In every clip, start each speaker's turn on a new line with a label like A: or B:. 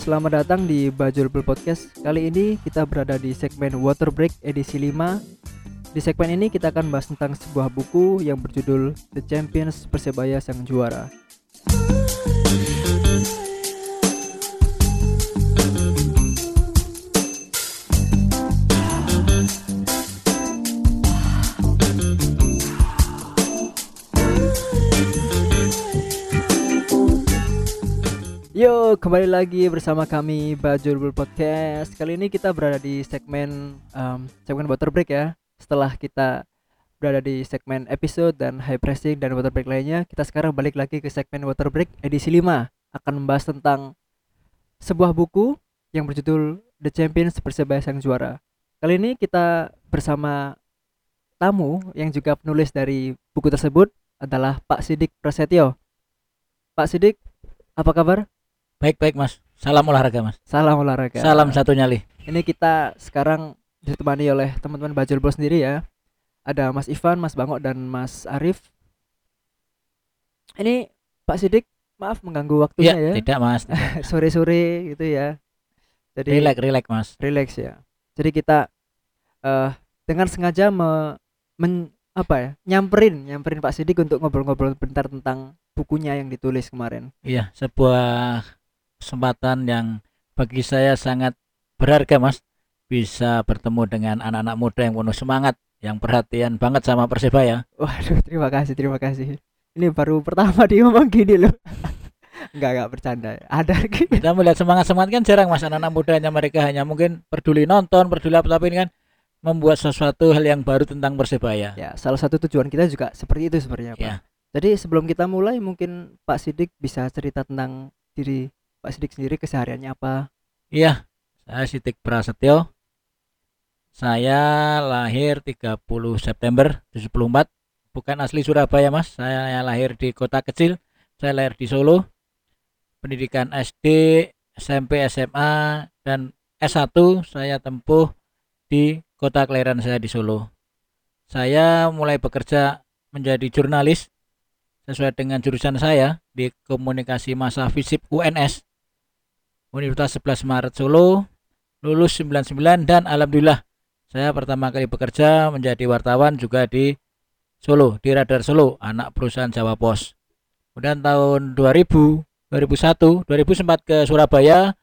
A: selamat datang di Bajul Bul Podcast. Kali ini kita berada di segmen Water Break edisi 5. Di segmen ini kita akan bahas tentang sebuah buku yang berjudul The Champions Persebaya Sang Juara. Kembali lagi bersama kami Bajul Bul Podcast. Kali ini kita berada di segmen um, segmen water break ya. Setelah kita berada di segmen episode dan high pressing dan water break lainnya, kita sekarang balik lagi ke segmen water break edisi 5 akan membahas tentang sebuah buku yang berjudul The Champions Persebaya Sang Juara. Kali ini kita bersama tamu yang juga penulis dari buku tersebut adalah Pak Sidik Prasetyo. Pak Sidik, apa kabar?
B: Baik baik mas. Salam olahraga mas.
A: Salam olahraga.
B: Salam satu nyali.
A: Ini kita sekarang ditemani oleh teman-teman Bajul Bol sendiri ya. Ada Mas Ivan, Mas Bangok dan Mas Arif. Ini Pak Sidik, maaf mengganggu waktunya
B: Iya,
A: ya.
B: tidak mas.
A: Sore-sore gitu ya. Jadi
B: Relax relax mas.
A: relax ya. Jadi kita eh dengan sengaja me, men- apa ya? Nyamperin, nyamperin Pak Sidik untuk ngobrol-ngobrol bentar tentang bukunya yang ditulis kemarin.
B: Iya sebuah kesempatan yang bagi saya sangat berharga mas. Bisa bertemu dengan anak-anak muda yang penuh semangat, yang perhatian banget sama persebaya.
A: Waduh, terima kasih, terima kasih. Ini baru pertama dia ngomong gini loh. Enggak, enggak bercanda. Ada lagi.
B: Kita melihat semangat semangat kan jarang mas. Anak-anak muda hanya mereka hanya mungkin peduli nonton, peduli apa tapi ini kan membuat sesuatu hal yang baru tentang persebaya.
A: Ya, salah satu tujuan kita juga seperti itu sebenarnya, Pak.
B: Ya.
A: Jadi sebelum kita mulai mungkin Pak Sidik bisa cerita tentang diri Pak Sidik sendiri kesehariannya apa?
B: Iya, saya Sitik Prasetyo. Saya lahir 30 September 74. Bukan asli Surabaya, Mas. Saya lahir di kota kecil. Saya lahir di Solo. Pendidikan SD, SMP, SMA dan S1 saya tempuh di kota kelahiran saya di Solo. Saya mulai bekerja menjadi jurnalis sesuai dengan jurusan saya di Komunikasi Massa Visip UNS Universitas 11 Maret Solo lulus 99 dan alhamdulillah saya pertama kali bekerja menjadi wartawan juga di Solo di Radar Solo anak perusahaan Jawa Pos. Kemudian tahun 2000 2001 2000 sempat ke Surabaya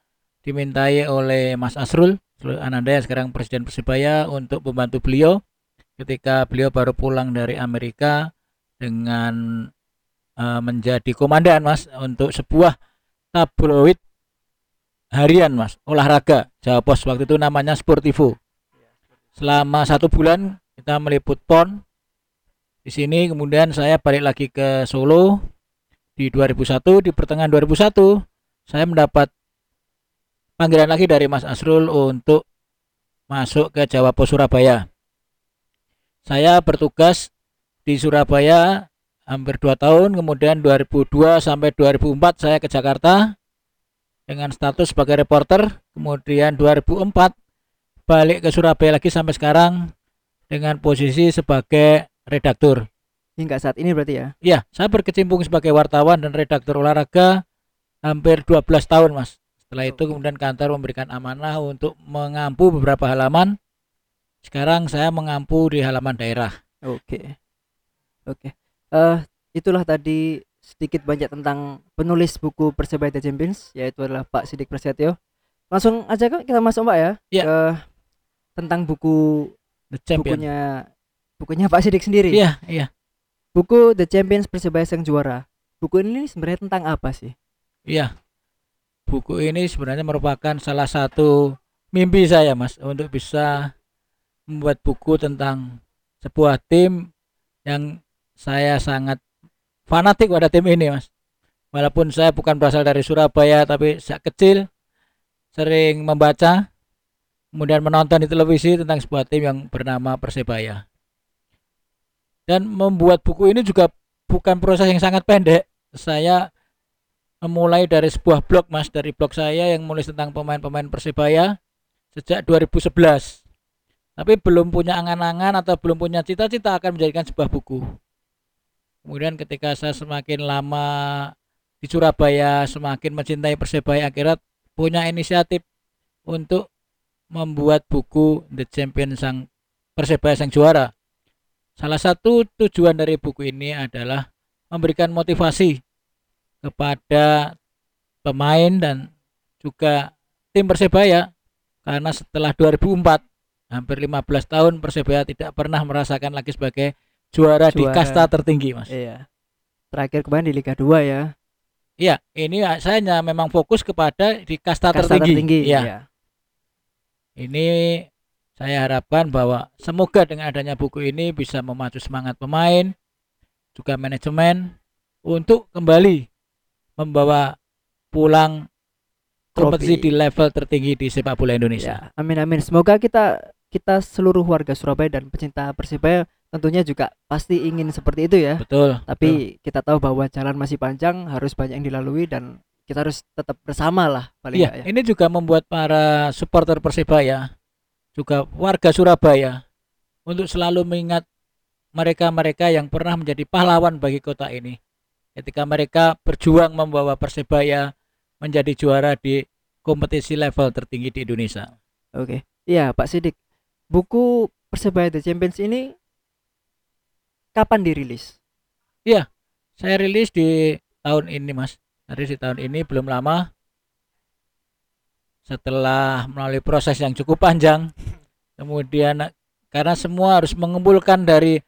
B: dimintai oleh Mas Asrul Ananda yang sekarang Presiden Persibaya untuk membantu beliau ketika beliau baru pulang dari Amerika dengan eh, menjadi komandan Mas untuk sebuah tabloid harian mas. Olahraga. Jawa Pos waktu itu namanya Sportivo. Selama satu bulan kita meliput pon. Di sini kemudian saya balik lagi ke Solo di 2001 di pertengahan 2001 saya mendapat panggilan lagi dari Mas Asrul untuk masuk ke Jawa Pos Surabaya. Saya bertugas di Surabaya hampir 2 tahun. Kemudian 2002 sampai 2004 saya ke Jakarta dengan status sebagai reporter kemudian 2004 balik ke Surabaya lagi sampai sekarang dengan posisi sebagai redaktur
A: Hingga saat ini berarti ya.
B: ya saya berkecimpung sebagai wartawan dan redaktur olahraga hampir 12 tahun mas setelah itu kemudian kantor memberikan amanah untuk mengampu beberapa halaman sekarang saya mengampu di halaman daerah
A: Oke. Oke. Eh itulah tadi sedikit banyak tentang penulis buku Persebaya The Champions yaitu adalah Pak Sidik Prasetyo. Langsung aja kan kita masuk Pak ya
B: Iya.
A: ke tentang buku
B: The Champion
A: bukunya bukunya Pak Sidik sendiri.
B: iya iya
A: Buku The Champions Persebaya Sang Juara. Buku ini sebenarnya tentang apa sih?
B: Iya. Buku ini sebenarnya merupakan salah satu mimpi saya, Mas, untuk bisa membuat buku tentang sebuah tim yang saya sangat fanatik pada tim ini, Mas. Walaupun saya bukan berasal dari Surabaya, tapi sejak kecil sering membaca, kemudian menonton di televisi tentang sebuah tim yang bernama Persebaya. Dan membuat buku ini juga bukan proses yang sangat pendek. Saya memulai dari sebuah blog mas dari blog saya yang menulis tentang pemain-pemain persebaya sejak 2011 tapi belum punya angan-angan atau belum punya cita-cita akan menjadikan sebuah buku kemudian ketika saya semakin lama di Surabaya semakin mencintai persebaya akhirnya punya inisiatif untuk membuat buku The Champion Sang Persebaya Sang Juara. Salah satu tujuan dari buku ini adalah memberikan motivasi kepada pemain dan juga tim Persebaya karena setelah 2004 hampir 15 tahun Persebaya tidak pernah merasakan lagi sebagai juara, di
A: Juara.
B: kasta tertinggi, Mas.
A: Iya. Terakhir kemarin di Liga 2 ya.
B: Iya, ini saya hanya memang fokus kepada di kasta,
A: Kasta
B: tertinggi.
A: tertinggi.
B: Iya.
A: iya.
B: Ini saya harapkan bahwa semoga dengan adanya buku ini bisa memacu semangat pemain, juga manajemen untuk kembali membawa pulang kompetisi di level tertinggi di sepak bola Indonesia.
A: Ya, amin amin. Semoga kita kita seluruh warga Surabaya dan pecinta Persibaya tentunya juga pasti ingin seperti itu ya.
B: Betul.
A: Tapi kita tahu bahwa jalan masih panjang, harus banyak yang dilalui dan kita harus tetap bersama lah paling
B: Iya,
A: ya.
B: ini juga membuat para supporter Persebaya juga warga Surabaya untuk selalu mengingat mereka-mereka yang pernah menjadi pahlawan bagi kota ini. Ketika mereka berjuang membawa Persebaya menjadi juara di kompetisi level tertinggi di Indonesia.
A: Oke. Iya, Pak Sidik. Buku Persebaya The Champions ini kapan dirilis?
B: Saya rilis di tahun ini, Mas. Rilis di tahun ini belum lama. Setelah melalui proses yang cukup panjang, kemudian karena semua harus mengumpulkan dari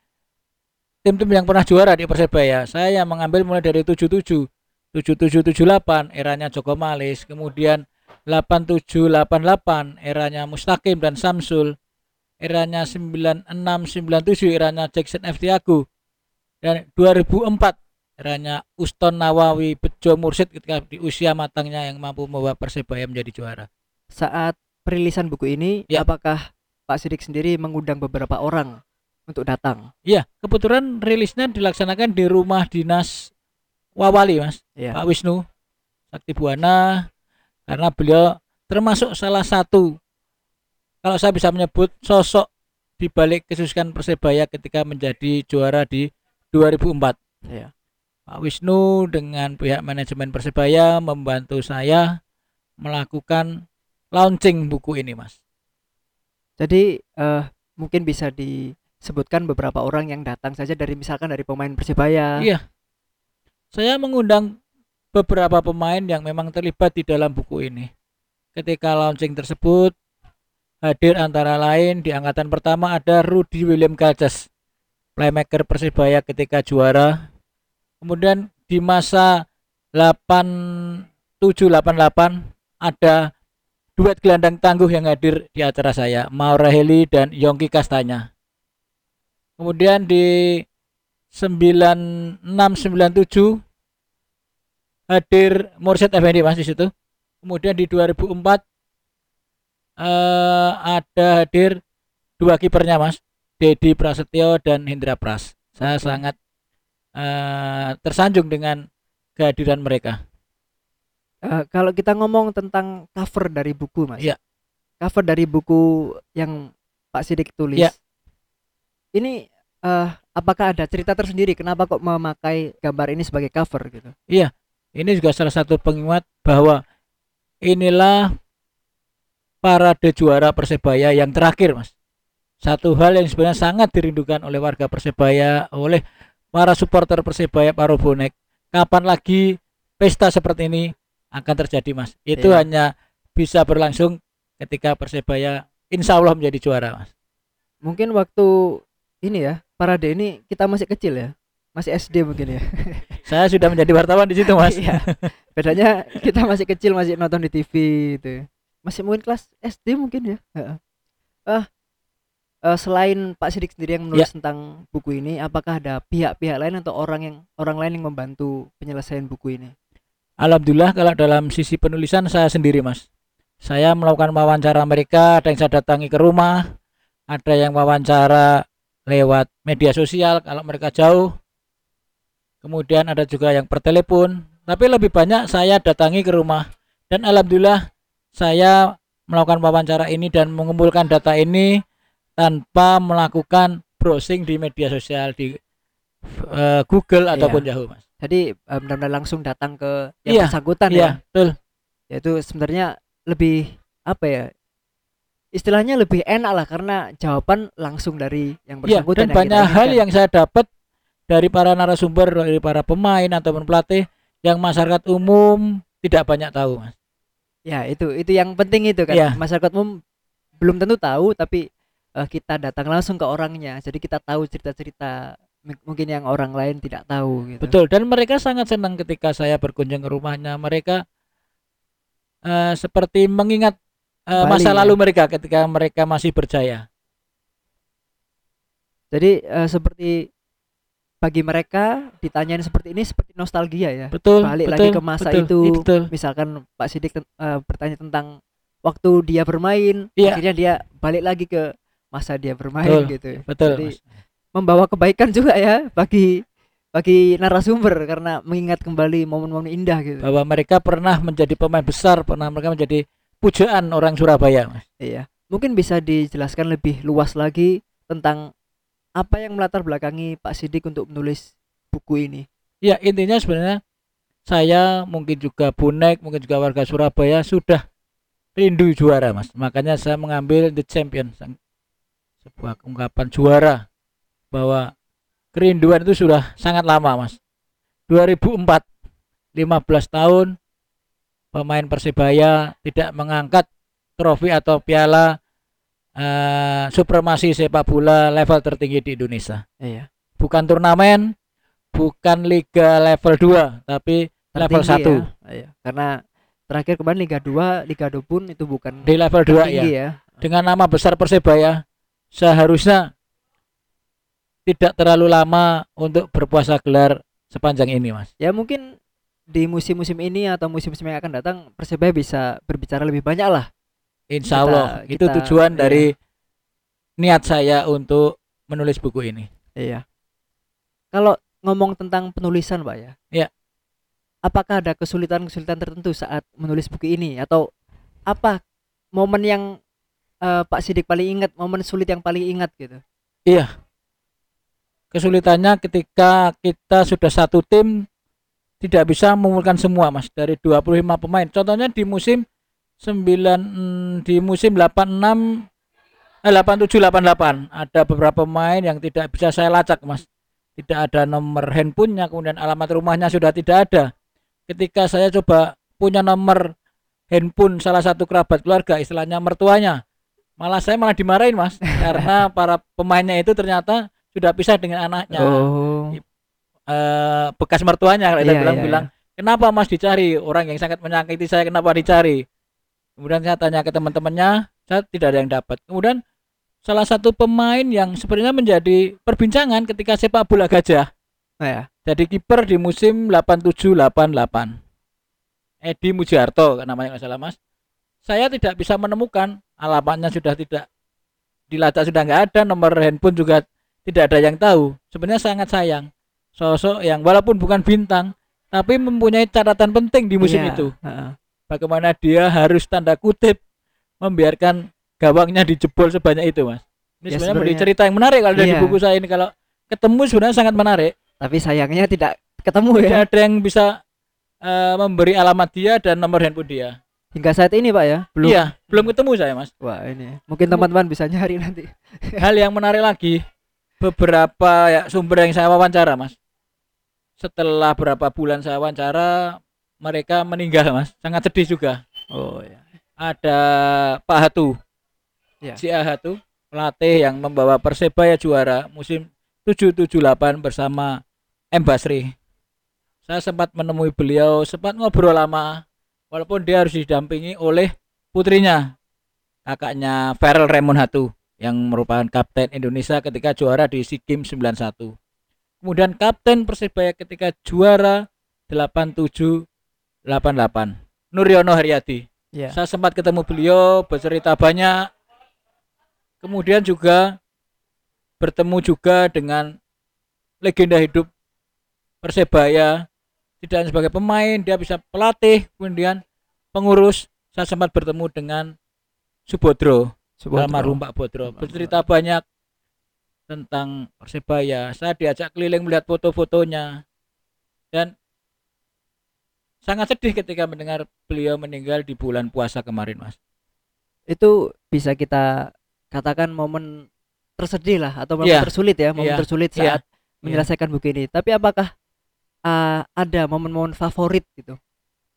B: tim-tim yang pernah juara di Persebaya. Saya mengambil mulai dari 77, 7778 eranya Joko Malis, kemudian 8788 eranya Mustaqim dan Samsul, eranya 9697 eranya Jackson F. Tiago, dan 2004 eranya Uston Nawawi Bejo Mursid ketika di usia matangnya yang mampu membawa Persebaya menjadi juara.
A: Saat perilisan buku ini,
B: Ya.
A: apakah Pak Sidik sendiri mengundang beberapa orang untuk datang?
B: Iya, kebetulan rilisnya dilaksanakan di rumah dinas Wawali, Mas.
A: Ya.
B: Pak Wisnu Sakti Buana karena beliau termasuk salah satu kalau saya bisa menyebut sosok di balik kesuksesan Persebaya ketika menjadi juara di 2004.
A: Ya.
B: Pak Wisnu dengan pihak manajemen Persebaya membantu saya melakukan launching buku ini, Mas.
A: Jadi eh, mungkin bisa disebutkan beberapa orang yang datang saja dari misalkan dari pemain Persibaya.
B: Iya. Saya mengundang beberapa pemain yang memang terlibat di dalam buku ini. Ketika launching tersebut hadir antara lain di angkatan pertama ada Rudy William Gajas, playmaker Persibaya ketika juara. Kemudian di masa 8788 ada duet gelandang tangguh yang hadir di acara saya, Maura Heli dan Yongki Kastanya. Kemudian di 9697 hadir Mursyid Effendi Mas di situ. Kemudian di 2004 eh, ada hadir dua kipernya Mas, Dedi Prasetyo dan Hendra Pras. Saya sangat eh, tersanjung dengan kehadiran mereka.
A: Eh, kalau kita ngomong tentang cover dari buku, Mas.
B: Iya.
A: Cover dari buku yang Pak Sidik tulis.
B: Iya.
A: Ini eh apakah ada cerita tersendiri kenapa kok memakai gambar ini sebagai cover gitu?
B: Ini juga salah satu pengingat bahwa inilah parade juara Persebaya yang terakhir, Mas. Satu hal yang sebenarnya sangat dirindukan oleh warga Persebaya, oleh para supporter Persebaya, para bonek. Kapan lagi pesta seperti ini akan terjadi, Mas? Itu
A: Iya.
B: hanya bisa berlangsung ketika Persebaya insya Allah menjadi juara, Mas.
A: Mungkin waktu ini ya, parade ini kita masih kecil ya. Masih SD mungkin ya.
B: Saya sudah menjadi wartawan di situ, Mas.
A: Iya. Bedanya kita masih kecil masih nonton di TV itu. Masih mungkin kelas SD mungkin ya. Heeh. Ah, eh, selain Pak Sidik sendiri yang menulis tentang buku ini, apakah ada pihak-pihak lain atau orang yang orang lain yang membantu penyelesaian buku ini?
B: Alhamdulillah kalau dalam sisi penulisan saya sendiri mas Saya melakukan wawancara mereka Ada yang saya datangi ke rumah Ada yang wawancara lewat media sosial Kalau mereka jauh Kemudian ada juga yang per telepon Tapi lebih banyak saya datangi ke rumah Dan Alhamdulillah saya melakukan wawancara ini Dan mengumpulkan data ini Tanpa melakukan browsing di media sosial Di eh, Google ataupun Yahoo mas
A: Jadi eh, benar-benar langsung datang ke yang
B: Iya,
A: bersangkutan ya.
B: Iya betul
A: ya itu sebenarnya lebih apa ya istilahnya lebih enak lah karena jawaban langsung dari yang
B: Iya,
A: bersangkutan
B: dan
A: yang kita
B: banyak hal
A: inginkan.
B: yang saya dapat dari para narasumber, dari para pemain ataupun pelatih yang masyarakat umum tidak banyak tahu, Mas.
A: Ya itu itu yang penting itu kan
B: Iya.
A: masyarakat umum belum tentu tahu tapi eh, kita datang langsung ke orangnya jadi kita tahu cerita-cerita mungkin yang orang lain tidak tahu gitu
B: Betul, dan mereka sangat senang ketika saya berkunjung ke rumahnya. Mereka eh, seperti mengingat eh,
A: Kembali,
B: masa
A: ya.
B: lalu mereka ketika mereka masih berjaya.
A: jadi eh, seperti bagi mereka ditanyain seperti ini seperti nostalgia ya
B: Betul,
A: Balik
B: betul,
A: lagi ke masa
B: betul,
A: itu.
B: betul.
A: misalkan Pak Sidik ten- eh, bertanya tentang waktu dia bermain
B: Iya.
A: akhirnya dia balik lagi ke masa dia bermain
B: Betul,
A: gitu
B: Betul.
A: Jadi,
B: Mas.
A: membawa kebaikan juga ya bagi bagi narasumber karena mengingat kembali momen-momen indah gitu
B: Bahwa mereka pernah menjadi pemain besar, pernah mereka menjadi pujaan orang Surabaya, Mas.
A: iya mungkin bisa dijelaskan lebih luas lagi tentang apa yang melatar belakangi Pak Sidik untuk menulis buku ini
B: Ya, intinya sebenarnya saya mungkin juga bonek, mungkin juga warga Surabaya sudah rindu juara, Mas. Makanya saya mengambil The Champion, sebuah ungkapan juara bahwa kerinduan itu sudah sangat lama, Mas. 2004, 15 tahun pemain Persebaya tidak mengangkat trofi atau piala eh, supremasi sepak bola level tertinggi di Indonesia.
A: iya
B: Bukan turnamen, bukan liga level 2, tapi level
A: Tertinggi
B: 1.
A: ya. Iya, karena terakhir kemarin Liga 2 Liga 2 pun itu bukan
B: Di level 2 ya.
A: ya
B: Dengan nama besar Persebaya seharusnya tidak terlalu lama untuk berpuasa gelar sepanjang ini, Mas.
A: ya mungkin di musim-musim ini atau musim-musim yang akan datang Persebaya bisa berbicara lebih banyak lah
B: Insya
A: Kita-
B: Allah itu
A: kita-
B: tujuan
A: iya.
B: dari niat saya untuk menulis buku ini.
A: iya kalau ngomong tentang penulisan pak ya
B: Iya.
A: apakah ada kesulitan-kesulitan tertentu saat menulis buku ini atau apa momen yang eh, Pak Sidik paling ingat momen sulit yang paling ingat gitu
B: Kesulitannya ketika kita sudah satu tim tidak bisa mengumpulkan semua, Mas, dari 25 pemain. Contohnya di musim 9 mm, di musim 86 eh 87 88 ada beberapa pemain yang tidak bisa saya lacak, Mas. Tidak ada nomor handphonenya, kemudian alamat rumahnya sudah tidak ada. Ketika saya coba punya nomor handphone salah satu kerabat keluarga, istilahnya mertuanya, malah saya malah dimarahin, Mas, karena para pemainnya itu ternyata sudah pisah dengan anaknya.
A: oh
B: Eh, bekas mertuanya kalau kita
A: Iya,
B: bilang
A: iya,
B: bilang kenapa mas dicari orang yang sangat menyakiti saya kenapa dicari kemudian saya tanya ke teman-temannya saya tidak ada yang dapat. Kemudian salah satu pemain yang sebenarnya menjadi perbincangan ketika sepak bola gajah.
A: Nah, ya.
B: Jadi kiper di musim 87-88 Edi Mujiarto namanya nggak salah mas. Saya tidak bisa menemukan alamatnya sudah tidak dilacak sudah nggak ada nomor handphone juga tidak ada yang tahu. Sebenarnya sangat sayang sosok yang walaupun bukan bintang tapi mempunyai catatan penting di musim
A: Iya,
B: itu.
A: heeh.
B: Bagaimana dia harus tanda kutip membiarkan gawangnya dijebol sebanyak itu mas? Ini
A: Ya,
B: sebenarnya menjadi
A: sebenarnya-
B: cerita yang menarik kalau dari
A: Iya.
B: buku saya ini. Kalau ketemu sebenarnya sangat menarik.
A: Tapi sayangnya tidak ketemu
B: tidak
A: ya
B: ada yang bisa eh, memberi alamat dia dan nomor handphone dia.
A: Hingga saat ini pak ya? Belum.
B: Iya belum ketemu saya mas.
A: Wah ini. Mungkin teman-teman bisa nyari nanti.
B: Hal yang menarik lagi beberapa ya sumber yang saya wawancara mas. Setelah berapa bulan saya wawancara mereka meninggal mas. Sangat sedih juga.
A: Oh ya
B: ada Pak Hatu.
A: Ya.
B: si Hatu pelatih yang membawa Persebaya juara musim 778 bersama M Basri. Saya sempat menemui beliau sempat ngobrol lama walaupun dia harus didampingi oleh putrinya kakaknya Farel Raymond Hatu yang merupakan kapten Indonesia ketika juara di SEA Games 91 kemudian kapten Persebaya ketika juara 87 88 Nuryono Haryadi
A: ya
B: saya sempat ketemu beliau bercerita banyak. Kemudian juga bertemu juga dengan legenda hidup Persebaya. Tidak hanya sebagai pemain dia bisa pelatih kemudian pengurus. Saya sempat bertemu dengan Subodro
A: Subodro.
B: almarhum Pak Bodro. Bercerita banyak tentang Persebaya. Saya diajak keliling melihat foto-fotonya. Dan sangat sedih ketika mendengar beliau meninggal di bulan puasa kemarin mas
A: Itu bisa kita katakan momen tersedih lah atau momen
B: Iya.
A: tersulit ya, momen
B: Iya.
A: tersulit
B: Iya.
A: saat menyelesaikan buku ini. Tapi apakah uh, ada momen-momen favorit gitu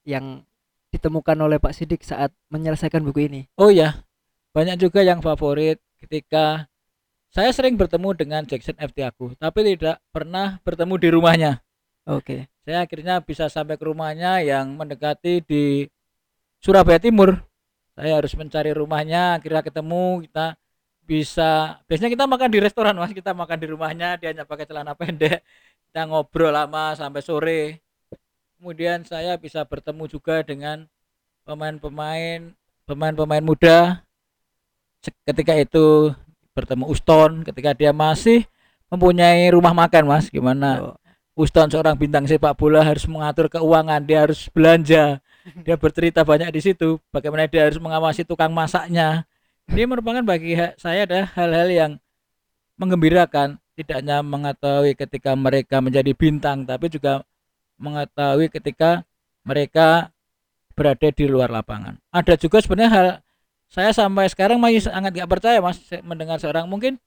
A: yang ditemukan oleh Pak Sidik saat menyelesaikan buku ini?
B: oh ya banyak juga yang favorit ketika saya sering bertemu dengan Jackson FT aku tapi tidak pernah bertemu di rumahnya
A: Oke.
B: saya akhirnya bisa sampai ke rumahnya yang mendekati di Surabaya Timur. Saya harus mencari rumahnya akhirnya ketemu kita bisa biasanya kita makan di restoran mas. Kita makan di rumahnya dia hanya pakai celana pendek. Kita ngobrol lama sampai sore. Kemudian saya bisa bertemu juga dengan pemain-pemain pemain-pemain muda. Ketika itu bertemu Uston ketika dia masih mempunyai rumah makan mas. Gimana?
A: Oh,
B: Uston seorang bintang sepak bola harus mengatur keuangan, dia harus belanja. Dia bercerita banyak di situ bagaimana dia harus mengawasi tukang masaknya. Ini merupakan bagi saya ada hal-hal yang menggembirakan, tidak hanya mengetahui ketika mereka menjadi bintang, tapi juga mengetahui ketika mereka berada di luar lapangan. Ada juga sebenarnya hal saya sampai sekarang masih sangat nggak percaya mas mendengar seorang mungkin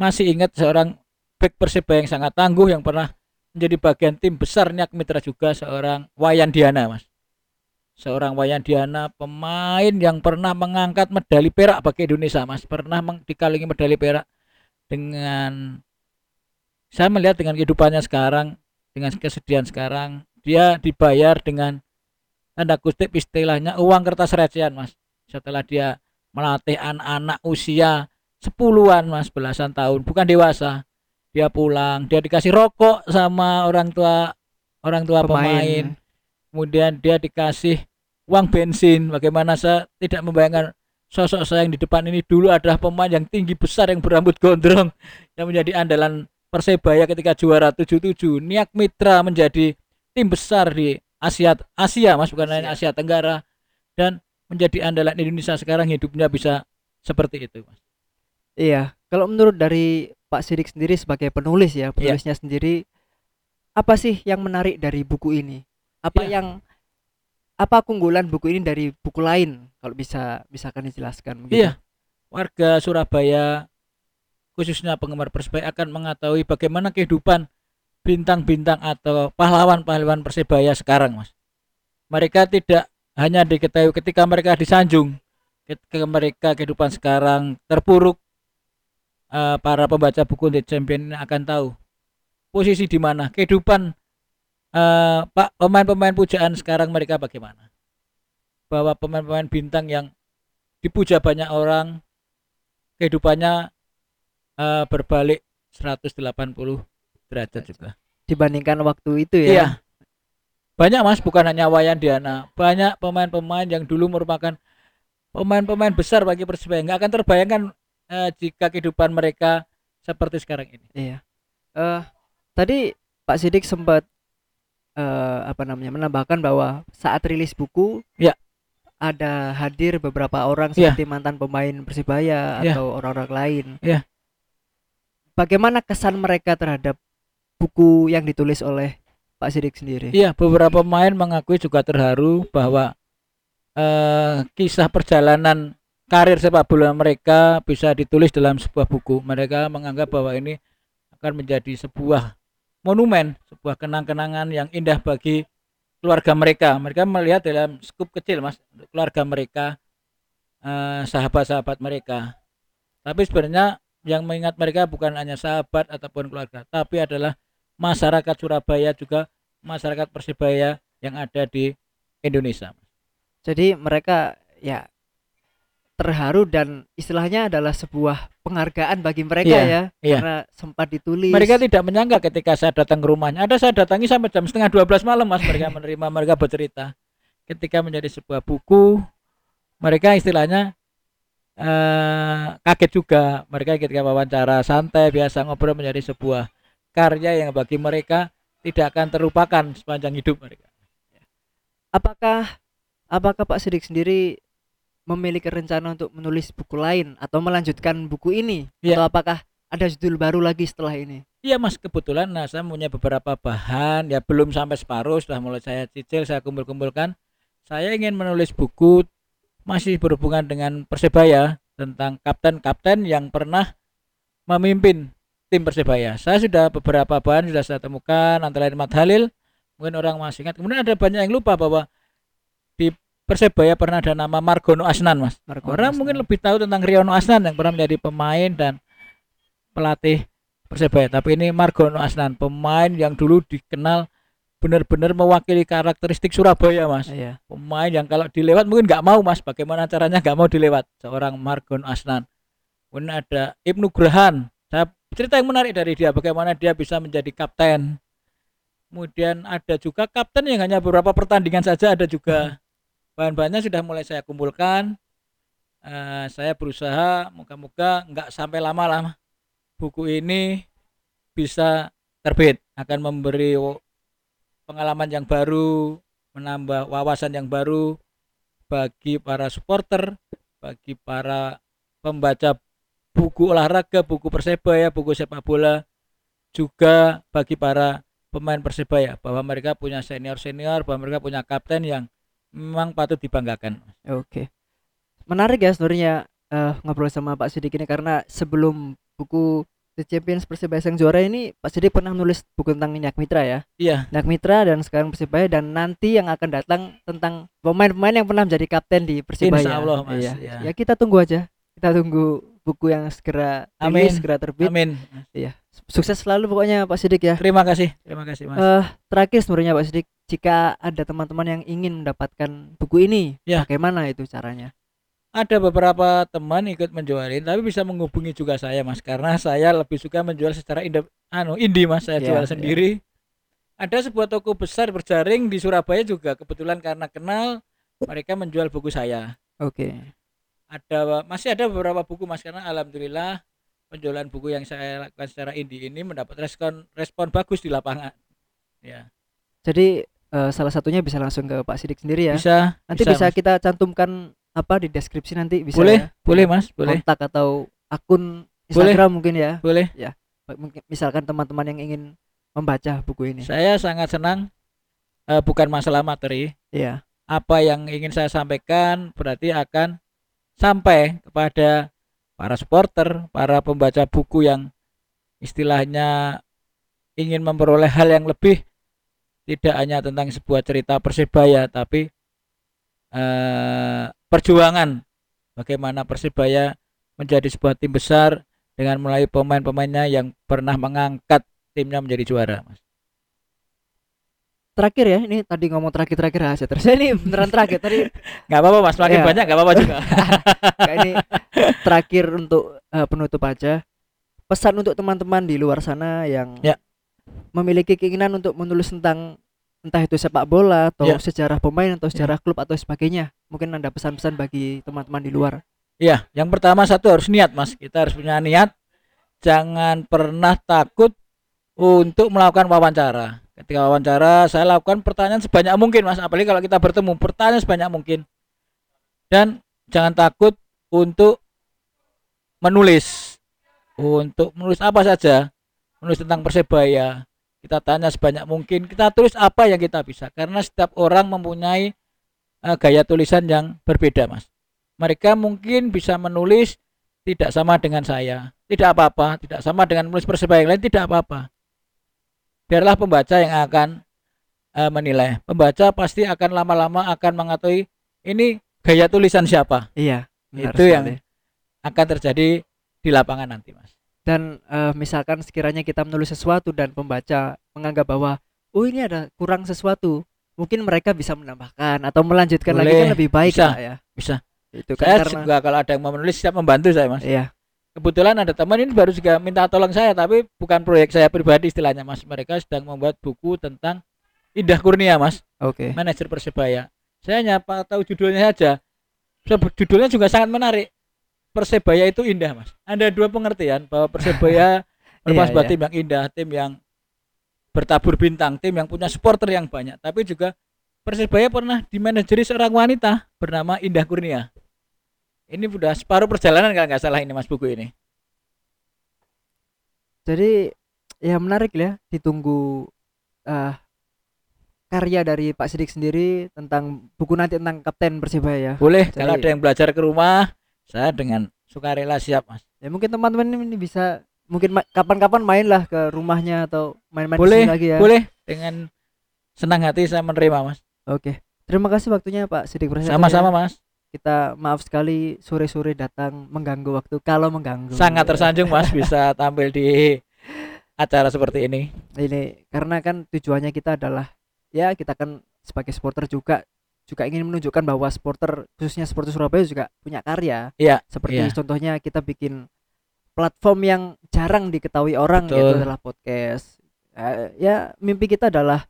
B: masih ingat seorang back Persibaya yang sangat tangguh yang pernah menjadi bagian tim besar Niak Mitra juga seorang Wayan Diana mas. Seorang Wayan Diana pemain yang pernah mengangkat medali perak bagi Indonesia mas. Pernah dikalungi medali perak dengan saya melihat dengan kehidupannya sekarang dengan kesedihan sekarang dia dibayar dengan tanda kutip istilahnya uang kertas recehan mas. Setelah dia melatih anak-anak usia sepuluhan mas belasan tahun bukan dewasa dia pulang. Dia dikasih rokok sama orang tua orang tua pemain, kemudian dia dikasih uang bensin. Bagaimana saya tidak membayangkan sosok saya yang di depan ini dulu adalah pemain yang tinggi besar yang berambut gondrong yang menjadi andalan Persebaya ketika juara 77 Niak Mitra menjadi tim besar di Asia Asia Mas bukan hanya Asia Tenggara dan menjadi andalan Indonesia sekarang hidupnya bisa seperti itu Mas.
A: Iya, kalau menurut dari Pak Sidik sendiri sebagai penulis ya, penulisnya sendiri apa sih yang menarik dari buku ini? Apa
B: Iya.
A: yang apa keunggulan buku ini dari buku lain? Kalau bisa misalkan dijelaskan begitu.
B: Iya. Warga Surabaya khususnya penggemar Persebaya akan mengetahui bagaimana kehidupan bintang-bintang atau pahlawan-pahlawan Persebaya sekarang, Mas. Mereka tidak hanya diketahui ketika mereka disanjung, ketika mereka kehidupan sekarang terpuruk. Eh, para pembaca buku The Champion ini akan tahu posisi di mana kehidupan eh, Pak pemain-pemain pujaan sekarang mereka bagaimana. Bahwa pemain-pemain bintang yang dipuja banyak orang kehidupannya eh, berbalik 180 derajat juga.
A: Dibandingkan waktu itu ya.
B: Iya. Banyak Mas, bukan hanya Wayan Diana, banyak pemain-pemain yang dulu merupakan pemain-pemain besar bagi Persebaya. Nggak akan terbayangkan eh, jika kehidupan mereka seperti sekarang ini.
A: Iya. Eh tadi Pak Sidik sempat eh apa namanya menambahkan bahwa saat rilis buku
B: Ya.
A: ada hadir beberapa orang
B: Ya.
A: seperti mantan pemain Persibaya
B: Ya.
A: atau orang-orang lain.
B: Ya.
A: Bagaimana kesan mereka terhadap buku yang ditulis oleh Pak Sidik sendiri?
B: Iya, beberapa pemain mengakui juga terharu bahwa eh, kisah perjalanan karir sepak bola mereka bisa ditulis dalam sebuah buku. Mereka menganggap bahwa ini akan menjadi sebuah monumen, sebuah kenang-kenangan yang indah bagi keluarga mereka. Mereka melihat dalam skup kecil, Mas, keluarga mereka, eh, sahabat-sahabat mereka. Tapi sebenarnya yang mengingat mereka bukan hanya sahabat ataupun keluarga, tapi adalah masyarakat Surabaya juga masyarakat Persibaya yang ada di Indonesia.
A: Jadi mereka ya terharu dan istilahnya adalah sebuah penghargaan bagi mereka
B: Iya,
A: ya
B: iya.
A: karena sempat ditulis.
B: Mereka tidak menyangka ketika saya datang ke rumahnya. Ada saya datangi sampai jam setengah 12 malam mas. Mereka menerima, mereka bercerita. Ketika menjadi sebuah buku, mereka istilahnya eh, kaget juga. Mereka ketika wawancara santai biasa ngobrol menjadi sebuah karya yang bagi mereka tidak akan terlupakan sepanjang hidup mereka.
A: apakah apakah Pak Sidik sendiri memiliki rencana untuk menulis buku lain atau melanjutkan buku ini
B: Iya.
A: atau apakah ada judul baru lagi setelah ini.
B: Iya mas, kebetulan nah saya punya beberapa bahan ya belum sampai separuh sudah mulai saya cicil, saya kumpul-kumpulkan. Saya ingin menulis buku masih berhubungan dengan Persebaya tentang kapten-kapten yang pernah memimpin tim Persebaya. Saya sudah beberapa bahan sudah saya temukan antara lain Mat Halil, mungkin orang masih ingat. Kemudian ada banyak yang lupa bahwa di Persebaya pernah ada nama Margono Asnan, Mas.
A: Margono
B: orang
A: Asnan.
B: mungkin lebih tahu tentang Riono Asnan yang pernah menjadi pemain dan pelatih Persebaya. Tapi ini Margono Asnan, pemain yang dulu dikenal benar-benar mewakili karakteristik Surabaya, Mas.
A: Iya.
B: Pemain yang kalau dilewat mungkin nggak mau, Mas. Bagaimana caranya nggak mau dilewat? Seorang Margono Asnan. Kemudian ada Ibnu Grahan. Saya cerita yang menarik dari dia, bagaimana dia bisa menjadi kapten. Kemudian ada juga kapten yang hanya beberapa pertandingan saja, ada juga bahan-bahannya sudah mulai saya kumpulkan. Eh, saya berusaha, moga-moga nggak sampai lama-lama buku ini bisa terbit, akan memberi pengalaman yang baru, menambah wawasan yang baru bagi para supporter, bagi para pembaca buku olahraga, buku Persebaya, buku sepak bola, juga bagi para pemain Persebaya bahwa mereka punya senior-senior, bahwa mereka punya kapten yang memang patut dibanggakan.
A: Oke. Menarik ya sebenarnya eh, ngobrol sama Pak Sidik ini karena sebelum buku The Champions Persebaya Sang Juara ini Pak Sidik pernah nulis buku tentang Minyak Mitra ya.
B: Iya,
A: Minyak Mitra dan sekarang Persebaya dan nanti yang akan datang tentang pemain-pemain yang pernah menjadi kapten di Persebaya.
B: Insya Allah, Mas,
A: Iya.
B: ya.
A: Ya kita tunggu aja. Kita tunggu buku yang segera
B: Amin.
A: rilis, segera terbit.
B: amin.
A: Sukses selalu pokoknya Pak Sidik ya.
B: Terima kasih, terima kasih Mas.
A: Eh terakhir sebenarnya Pak Sidik, jika ada teman-teman yang ingin mendapatkan buku ini,
B: Ya.
A: bagaimana itu caranya?
B: ada beberapa teman ikut menjualin tapi bisa menghubungi juga saya mas karena saya lebih suka menjual secara inde, anu indie mas saya
A: Ya,
B: jual
A: ya.
B: sendiri ada sebuah toko besar berjaring di Surabaya juga kebetulan karena kenal mereka menjual buku saya
A: Oke.
B: ada masih ada beberapa buku mas karena alhamdulillah penjualan buku yang saya lakukan secara indie ini mendapat respon respon bagus di lapangan ya
A: Jadi eh, salah satunya bisa langsung ke Pak Sidik sendiri ya.
B: bisa
A: nanti bisa,
B: Mas.
A: kita cantumkan apa di deskripsi nanti bisa
B: boleh
A: ya.
B: boleh mas boleh
A: kontak atau akun Instagram mungkin ya.
B: boleh
A: Mungkin misalkan teman-teman yang ingin membaca buku ini.
B: saya sangat senang eh, bukan masalah materi
A: Iya.
B: apa yang ingin saya sampaikan berarti akan sampai kepada para supporter, para pembaca buku yang istilahnya ingin memperoleh hal yang lebih tidak hanya tentang sebuah cerita Persebaya tapi eh, perjuangan bagaimana Persebaya menjadi sebuah tim besar dengan mulai pemain-pemainnya yang pernah mengangkat timnya menjadi juara Mas.
A: Terakhir ya, ini tadi ngomong terakhir-terakhir rahasia terus. Ini beneran terakhir tadi
B: nggak apa-apa Mas, makin
A: Iya.
B: banyak nggak apa-apa juga.
A: kayak ini terakhir untuk eh, penutup aja. Pesan untuk teman-teman di luar sana yang
B: Ya.
A: memiliki keinginan untuk menulis tentang entah itu sepak bola atau
B: Ya.
A: sejarah pemain atau sejarah klub atau sebagainya. Mungkin ada pesan-pesan bagi teman-teman di luar.
B: Iya, yang pertama satu harus niat, Mas. Kita harus punya niat. Jangan pernah takut untuk melakukan wawancara. Ketika wawancara, saya lakukan pertanyaan sebanyak mungkin, Mas. Apalagi kalau kita bertemu, pertanyaan sebanyak mungkin. Dan jangan takut untuk menulis. Untuk menulis apa saja. Menulis tentang Persebaya. Kita tanya sebanyak mungkin. Kita tulis apa yang kita bisa. Karena setiap orang mempunyai eh, gaya tulisan yang berbeda, Mas mereka mungkin bisa menulis tidak sama dengan saya tidak apa-apa tidak sama dengan menulis persebaya yang lain tidak apa-apa biarlah pembaca yang akan eh, menilai. Pembaca pasti akan lama-lama akan mengetahui ini gaya tulisan siapa?
A: Iya, benar
B: Itu yang-
A: sekali.
B: akan terjadi di lapangan nanti mas.
A: Dan eh, misalkan sekiranya kita menulis sesuatu dan pembaca menganggap bahwa oh ini ada kurang sesuatu, mungkin mereka bisa menambahkan atau melanjutkan lagi
B: Boleh,
A: kan lebih baik
B: bisa,
A: Pak, ya.
B: bisa.
A: Itu kan
B: saya
A: karena
B: juga kalau ada yang mau menulis siap membantu saya mas.
A: Iya,
B: kebetulan ada teman ini baru juga minta tolong saya tapi bukan proyek saya pribadi istilahnya mas mereka sedang membuat buku tentang Indah Kurnia mas
A: oke.
B: manajer Persebaya. Saya hanya pa- tahu judulnya saja. Judulnya juga sangat menarik. Persebaya itu indah, Mas. Ada dua pengertian bahwa Persebaya
A: Iya,
B: sebuah
A: iya.
B: tim yang indah, tim yang bertabur bintang, tim yang punya supporter yang banyak. Tapi juga Persebaya pernah dimanajeri seorang wanita bernama Indah Kurnia. Ini sudah separuh perjalanan kalau nggak salah ini Mas buku ini.
A: Jadi ya menarik ya ditunggu eh karya dari Pak Sidik sendiri tentang buku nanti tentang Kapten Persibaya ya.
B: Boleh
A: Jadi-
B: kalau ada yang belajar ke rumah, saya dengan sukarela siap, Mas.
A: Ya mungkin teman-teman ini bisa mungkin ma- kapan-kapan main lah ke rumahnya atau main-main di
B: Boleh,
A: sini lagi ya.
B: Boleh dengan senang hati saya menerima, Mas.
A: Oke. Terima kasih waktunya Pak Sidik Prasetyo.
B: Sama-sama,
A: ya.
B: Mas.
A: Kita maaf sekali sore-sore datang mengganggu waktu kalau mengganggu.
B: Sangat tersanjung, Mas, bisa tampil di acara seperti ini.
A: Ini karena kan tujuannya kita adalah ya kita kan sebagai supporter juga juga ingin menunjukkan bahwa supporter khususnya supporter Surabaya juga punya karya.
B: Iya,
A: Seperti
B: iya.
A: contohnya kita bikin platform yang jarang diketahui orang
B: Betul.
A: yaitu adalah podcast. Eh, ya mimpi kita adalah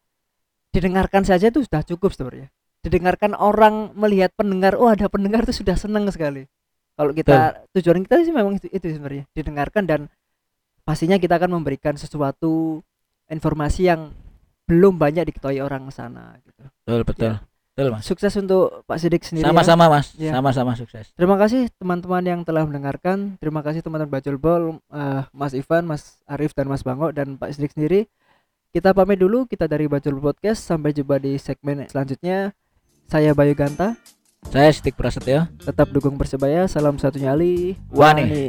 A: didengarkan saja itu sudah cukup sebenarnya. Didengarkan orang melihat pendengar, oh ada pendengar itu sudah senang sekali. Kalau kita tujuan kita sih memang itu, itu sebenarnya didengarkan dan pastinya kita akan memberikan sesuatu informasi yang belum banyak diketahui orang sana gitu.
B: Betul, betul. Betul, Mas.
A: Sukses untuk Pak Sidik sendiri. ya.
B: Sama-sama, Mas.
A: Ya.
B: Sama-sama sukses.
A: Terima kasih teman-teman yang telah mendengarkan. Terima kasih teman-teman Bajul Bol, eh, Mas Ivan, Mas Arif dan Mas Bango dan Pak Sidik sendiri. Kita pamit dulu kita dari Bajul Podcast sampai jumpa di segmen selanjutnya. Saya Bayu Ganta,
B: Saya Stik Prasetyo.
A: tetap dukung Persebaya. Salam satu nyali.
B: Wani.
A: Wani.